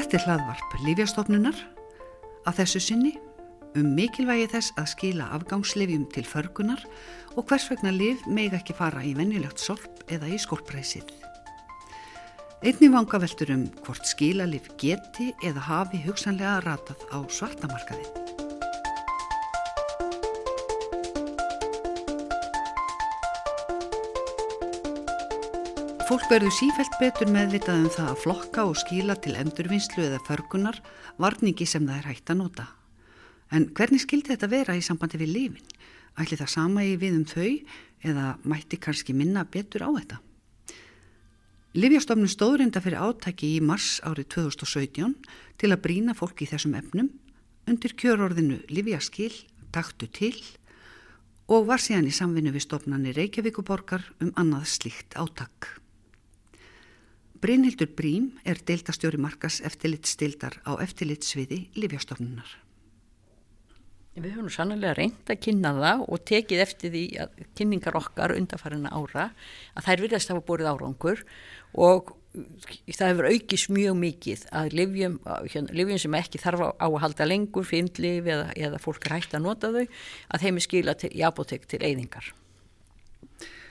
Þetta er hlaðvarp Lífjastofnunar að þessu sinni um mikilvægi þess að skila afgangslifjum til förgunar og hvers vegna liv meig ekki fara í venjulegt solp eða í skolpræsið. Einni vanga veldur um hvort skilalif geti eða hafi hugsanlega ratað á svartamarkaði. Fólk verður sífælt betur meðvitað um það að flokka og skíla til endurvinnslu eða förgunar varningi sem það er hægt að nota. En hvernig skildi þetta vera í sambandi við lifin? Ætli það sama í við um þau eða mætti kannski minna betur á þetta? Livjastofnun stóðrinda fyrir átæki í mars árið 2017 til að brína fólk í þessum efnum undir kjörorðinu Livjaskil, taktu til og var síðan í samvinnu við stofnani Reykjavíkuborgar um annað slíkt átak. Brynhildur Brím er deildastjóri markas eftirlitstildar á eftirlitsviði Lífjastofnunar. Við höfum sannlega reynd að kynna það og tekið eftir því að kynningar okkar undarfærina ára að þær virðast hafa búið árangur og það hefur aukist mjög mikið að livjum, hérna, livjum sem ekki þarf á að halda lengur, fyndlif eða, eða fólk er hægt að nota þau, að þeim er skila til, í apotek til eyðingar.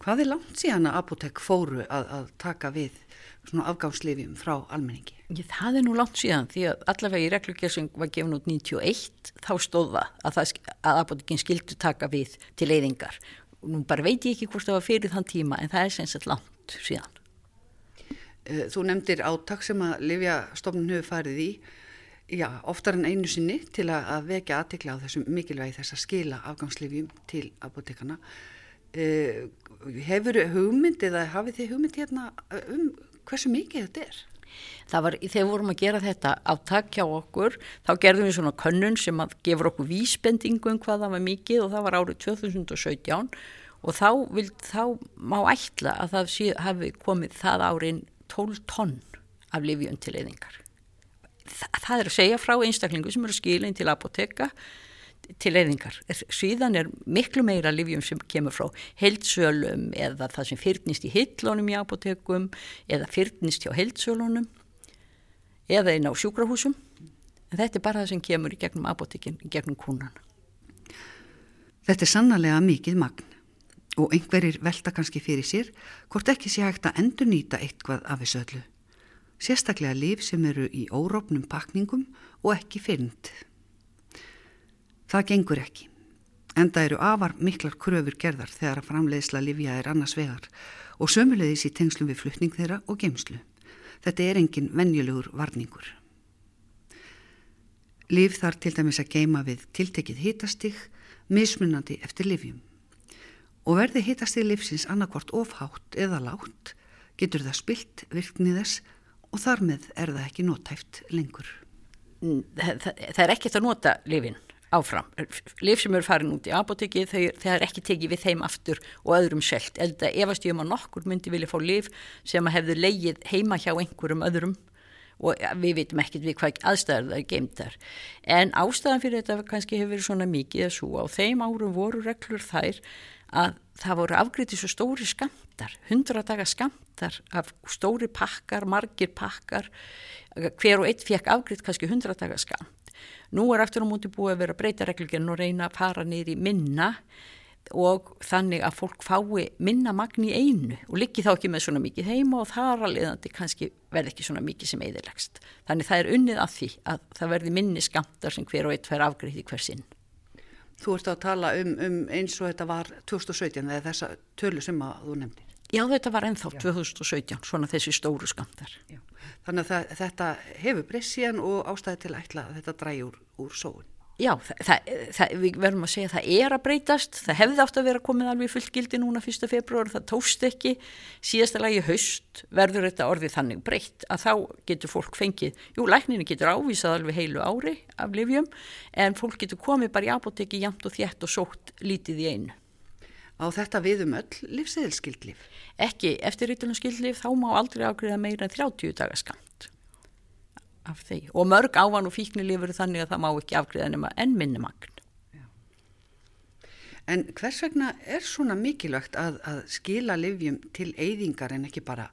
Hvað er langt síðan að apotek fóru að, að taka við svona afgámslifjum frá almenningi? Ég, það er nú langt síðan því að allavega í reglugjör sem var gefin út 91 þá stóða að, það, að apotekinn skildu taka við til eyðingar. Nú bara veit ég ekki hvort það var fyrir þann tíma en það er sem sagt langt síðan. Eh, þú nefndir áttak sem að Livjastofnun hefur farið í já, oftar en einu sinni til að vekja aðtekla á þessum mikilvægi þess að skila afgangslifjum til apotekana. Eh, hefur hugmynd eða hafið þið hugmynd hérna um hversu mikið þetta er? Það var, þegar við vorum að gera þetta áttak hjá okkur, þá gerðum við svona könnun sem að gefur okkur vísbendingu um hvað það var mikið og það var árið 2017 og þá, vil, þá má ætla að það sé, hafi komið það árin 12 tonn af livjum til eðingar. Það, það er að segja frá einstaklingu sem eru skilin til apoteka til eyðingar. Svíðan er miklu meira livjum sem kemur frá heldsölum eða það sem fyrnist í hillónum í apotekum eða fyrnist hjá heldsölunum eða inn á sjúkrahúsum. En þetta er bara það sem kemur í gegnum apotekin, í gegnum kúnan. Þetta er sannlega mikið magn og einhverjir velta kannski fyrir sér hvort ekki sé hægt að endur nýta eitthvað af þessu öllu. Sérstaklega liv sem eru í órópnum pakningum og ekki fyrnd. Það gengur ekki. Enda eru afar miklar kröfur gerðar þegar að framleiðsla livja er annars vegar og sömulegðis í tengslum við flutning þeirra og geimslu. Þetta er engin venjulegur varningur. Liv þar til dæmis að geima við tiltekið hitastig, mismunandi eftir livjum. Og verði hitastig livsins annarkvort ofhátt eða látt, getur það spilt virknið þess og þar með er það ekki nótæft lengur. Það, það, það er ekkert að nota livin áfram. Lif sem eru farin út í apoteki þegar ekki tekið við þeim aftur og öðrum selt. Elda efast ég um að nokkur myndi vilja fá lif sem hefðu leið heima hjá einhverjum öðrum og við veitum ekkert við hvað aðstæðar það er geimtar. En ástæðan fyrir þetta kannski hefur verið svona mikið að svo á þeim árum voru reglur þær að það voru afgriðið svo stóri skamtar, hundra daga skamtar af stóri pakkar, margir pakkar, hver og eitt fekk afgrið kannski hundra daga skamt Nú er aftur á múti búið að vera að breyta regluginn og reyna að fara niður í minna og þannig að fólk fái minna magn í einu og liggi þá ekki með svona mikið heima og þar að leiðandi kannski verði ekki svona mikið sem eðilegst. Þannig það er unnið af því að það verði minni skamtar sem hver og eitt fær afgriði hver sinn. Þú ert að tala um, um eins og þetta var 2017 eða þessa tölu sem að þú nefndir. Já þetta var ennþá Já. 2017, svona þessi stóru skamtar. Já. Þannig að það, þetta hefur breyst síðan og ástæði til að ætla að þetta drægi úr, úr sóun. Já, það, það, við verðum að segja að það er að breytast, það hefði átt að vera komið alveg fullgildi núna 1. februar, það tóst ekki, síðasta lagi haust verður þetta orðið þannig breytt að þá getur fólk fengið, jú, lækninu getur ávísað alveg heilu ári af livjum en fólk getur komið bara í apoteki jæmt og þjætt og sótt lítið í einu. Á þetta viðum öll livseðilskildlif? Ekki, eftir ytterlum skildlif þá má aldrei ágriða meira en 30 dagaskamt af því. Og mörg ávan og fíknilifur þannig að það má ekki afgriða nema enn minni magn. En hvers vegna er svona mikilvægt að, að skila livjum til eyðingar en ekki bara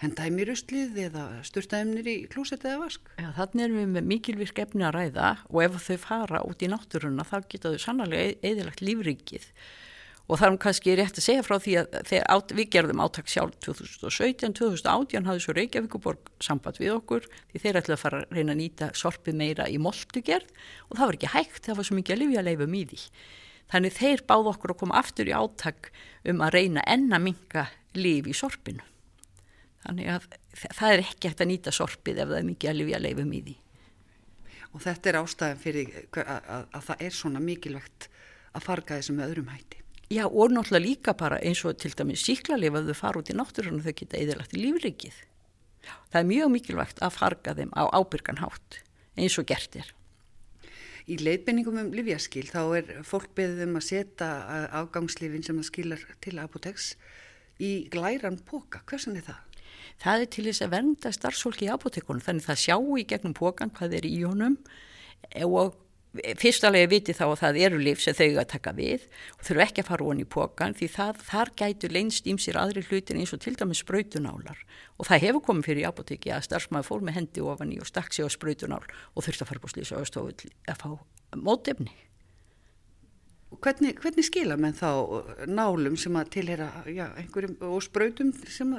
hendaðum í rustlið eða sturtaðum nýri í klósett eða vask. Já, þannig erum við með mikilvirk efni að ræða og ef þau fara út í náttúruna þá geta þau sannlega eðilagt lífrikið og það er kannski rétt að segja frá því að þegar við gerðum áttak sjálf 2017-2018 hafði svo Reykjavíkuborg samband við okkur því þeir ætlaði að fara að reyna að nýta sorpið meira í moltugerð og það var ekki hægt, það var svo mikið að lifja leifum í því. Þannig þeir báð okkur að koma aftur í áttak um að reyna enna minga lif í sorpinu. Þannig að það er ekki hægt að nýta sorpið ef það er mikið að lifja leifum í því. Og þetta er ástæðan fyrir að, að, að það er svona mikilvægt að farga þessum öðrum hætti. Já og náttúrulega líka bara eins og til dæmis síklarleif að þau fara út í náttúrunum þau geta eðalagt í lífrikið. Það er mjög mikilvægt að farga þeim á ábyrganhátt eins og gert er. Í leitbenningum um livjaskil þá er fólk beðið um að setja afgangslifin sem það skilar til apotex í glæran póka. Hversan er það? Það er til þess að vernda starfsfólki í apotekunum þannig það sjáu í gegnum pókan hvað er í honum og fyrstulega viti þá að það eru lif sem þau að taka við og þurfu ekki að fara onni í pókan því það, þar gætu leinst ímsir aðri hlutin eins og til dæmis spröytunálar og það hefur komið fyrir í apotekki að starfsmæði fór með hendi ofan í og stakk sig á spröytunál og þurfti að fara búið slísa að fá mótefni Hvernig, hvernig skila menn þá nálum sem að tilhera já, einhverjum og spröytum sem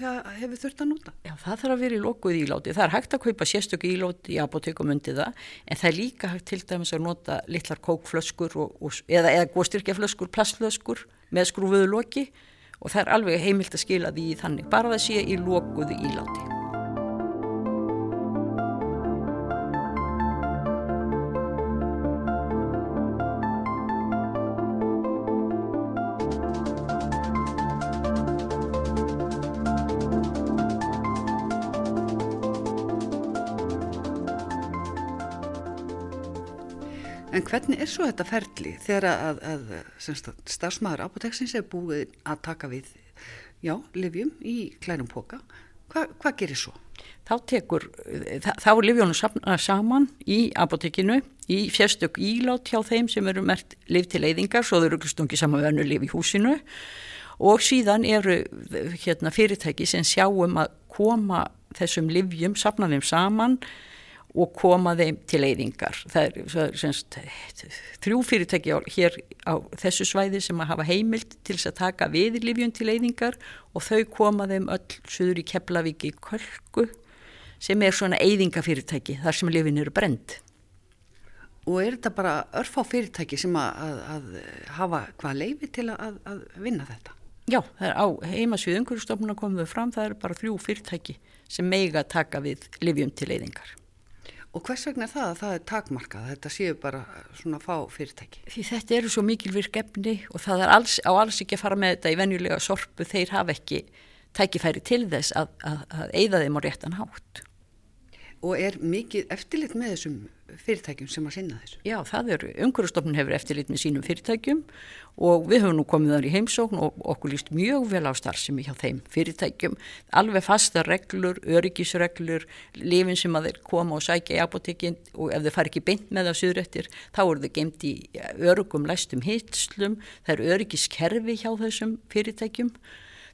það hefur þurft að nota? Já, það þarf að vera í lokuð íláti. Það er hægt að kaupa sérstöku íláti í apotekum undir það, en það er líka hægt til dæmis að nota litlar kókflöskur og, og, eða, eða góðstyrkjaflöskur, plastflöskur með skrúfuðu loki og það er alveg heimilt að skila því þannig, bara það sé í lokuðu íláti. En hvernig er svo þetta ferli þegar að, að, stafsmæður apoteksins er búið að taka við, já, livjum í klænum póka? Hva, hvað gerir svo? Þá tekur, þá er livjónum saman í apotekinu í fjärstök ílát hjá þeim sem eru mert liv til eyðingar, svo þau eru stungi saman vernu liv í húsinu og síðan eru hérna, fyrirtæki sem sjáum að koma þessum livjum, sapna þeim saman og koma þeim til eyðingar. Það er, semst, þrjú fyrirtæki á, hér á þessu svæði sem að hafa heimild til þess að taka við livjun til eyðingar og þau koma þeim öll suður í Keflavíki Kölku sem er svona eyðingafyrirtæki þar sem livin eru brend. Og er þetta bara örfá fyrirtæki sem að, að, að hafa hvað leifi til að, að vinna þetta? Já, það er á heimasvið umhverjastofnuna komum við fram, það er bara þrjú fyrirtæki sem meiga taka við livjum til eyðingar. Og hvers vegna er það að það er takmarkað, þetta séu bara svona fá fyrirtæki? Því þetta eru svo mikil virk efni og það er alls, á alls ekki að fara með þetta í venjulega sorpu, þeir hafa ekki tækifæri til þess að, að, að eigða þeim á réttan hátt. Og er mikið eftirlit með þessum fyrirtækjum sem að sinna þessu? Já, það er, umhverjastofnun hefur eftirlit með sínum fyrirtækjum og við höfum nú komið þar í heimsókn og okkur líst mjög vel á starfsemi hjá þeim fyrirtækjum, alveg fasta reglur, öryggisreglur, lifin sem að þeir koma og sækja í apotekinn og ef þeir fari ekki beint með það suðrættir, þá eru þeir geimt í örugum læstum hitslum, það eru öryggiskerfi hjá þessum fyrirtækjum.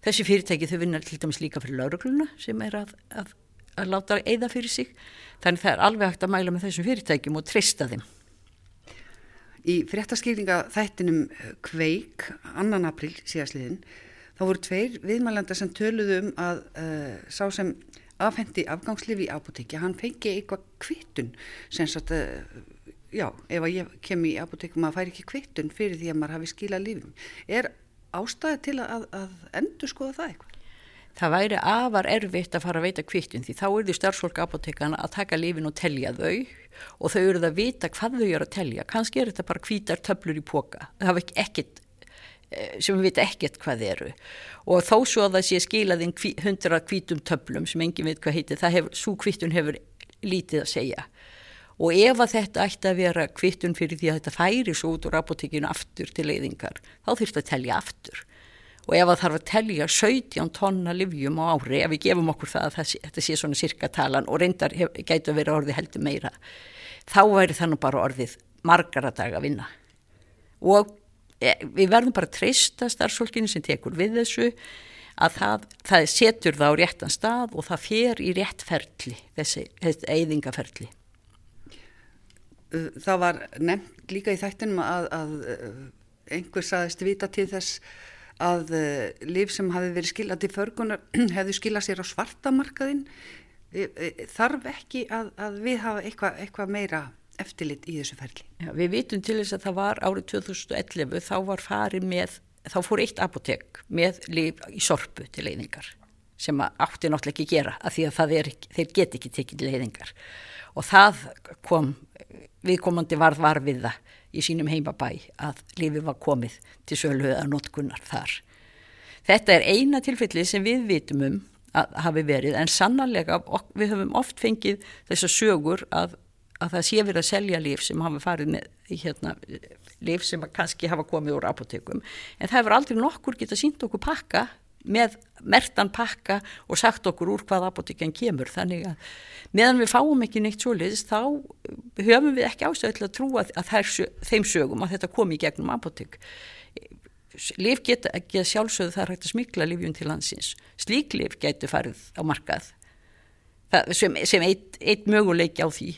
Þessi fyrirtæki þau vinna til dæmis líka fyrir laurugluna sem er að, að að láta eða fyrir sig þannig það er alveg hægt að mæla með þessum fyrirtækjum og trista þeim Í fréttaskýringa þættinum Kveik, annan april síðastliðin, þá voru tveir viðmælanda sem töluðu um að uh, sá sem afhendi afgangslifi í apotekki, hann fengi eitthvað kvittun sem sagt að uh, já, ef að ég kem í apotekki maður fær ekki kvittun fyrir því að maður hafi skilað lífum er ástæði til að, að endur skoða það eitthvað? Það væri afar erfitt að fara að veita kvittun því þá er því starfsfólk apotekana að taka lifin og telja þau og þau eru það að vita hvað þau eru að telja. Kannski er þetta bara kvítar töflur í póka það hafa ekkert eh, sem við veit ekkert hvað eru. Og þó svo að það sé skilaðinn hundra kvítum töflum sem engin veit hvað heitir það hefur, svo kvittun hefur lítið að segja. Og ef að þetta ætti að vera kvittun fyrir því að þetta færi svo út úr apotekinu aftur til leiðingar þá þurft að telja aftur og ef það þarf að telja 17 tonna livjum á ári, ef við gefum okkur það að það, þetta sé svona sirkatalan og reyndar gætu að vera orðið heldur meira þá væri það nú bara orðið margar að daga að vinna og e, við verðum bara að treysta starfsfólkinu sem tekur við þessu að það, það setur það á réttan stað og það fer í rétt ferli, þessi, eyðingaferli. Það var nefnt líka í þættinum að, að einhver saðist vita til þess að líf sem hafi verið skilað til förgunar hefði skilað sér á svartamarkaðin. Þarf ekki að, að við hafa eitthvað eitthva meira eftirlit í þessu ferli? Já, við vitum til þess að það var árið 2011 þá var farið með þá fór eitt apotek með líf í sorpu til leiðingar sem átti náttúrulega ekki gera af því að er, þeir get ekki tekið leiðingar og það kom viðkomandi varð var við það í sínum heimabæ að lífið var komið til sölu eða notkunnar þar. Þetta er eina tilfelli sem við vitum um að hafi verið en sannarlega við höfum oft fengið þessar sögur að, að það sé verið að selja líf sem hafa farið með hérna, lif sem kannski hafa komið úr apotekum en það hefur aldrei nokkur getað sínt okkur pakka með mertan pakka og sagt okkur úr hvað apotekjan kemur. Þannig að meðan við fáum ekki neitt svoleiðis þá höfum við ekki ástöðu til að trúa að þær, þeim sögum að þetta komi í gegnum apotek Lif geta ekki að sjálfsögðu það hægt að smikla lifjum til landsins. Slík lif getur farið á markað. Það, sem, sem eitt, eitt möguleiki á því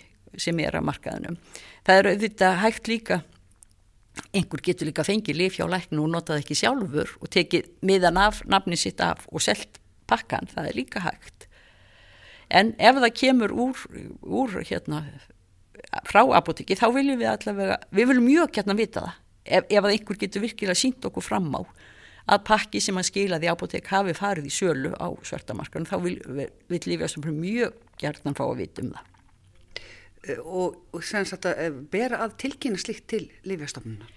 sem er á markaðunum það er auðvitað hægt líka einhver getur líka fengið lif hjá læknu og notað ekki sjálfur og tekið miðan af, nafni sitt af og selt pakkan, það er líka hægt. En ef það kemur úr, úr hérna frá apotekki þá viljum við allavega við viljum mjög hérna vita það. Ef, ef einhver getur virkilega sínt okkur fram á að pakki sem hann skilaði apotek hafi farið í sölu á svartamarkanum þá vil, vil, lífið sem mjög gerðan fá að vita um það og, og sagt, bera að tilkynna slikt til Lífjastofnunar?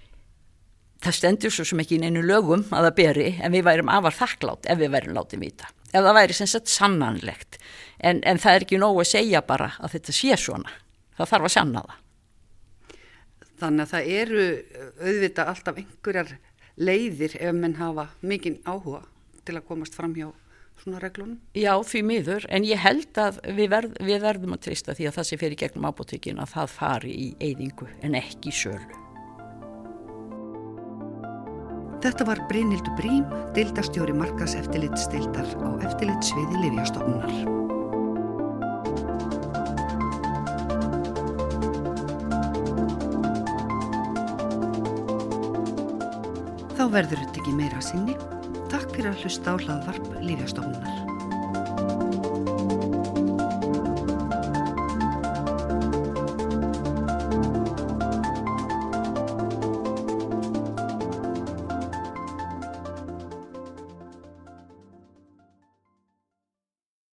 Það stendur svo sem ekki inn einu lögum að það beri en við værum afar þakklátt ef við værum látið vita. Ef það væri sem sagt sannanlegt en, en það er ekki nógu að segja bara að þetta sé svona. Það þarf að sanna það. Þannig að það eru auðvita alltaf einhverjar leiðir ef menn hafa mikinn áhuga til að komast fram hjá svona reglunum? Já, því miður, en ég held að við, verð, við verðum að trista því að það sé fyrir gegnum apotekin að það fari í eyðingu en ekki í sölu. Þetta var Brynildur Brím, dildastjóri markas eftirlitstildar á eftirlitsviði Livjastofnunar. Þá verður þetta ekki meira sinni. Takk fyrir að hlusta á hlaðvarp Lífjastofnunar.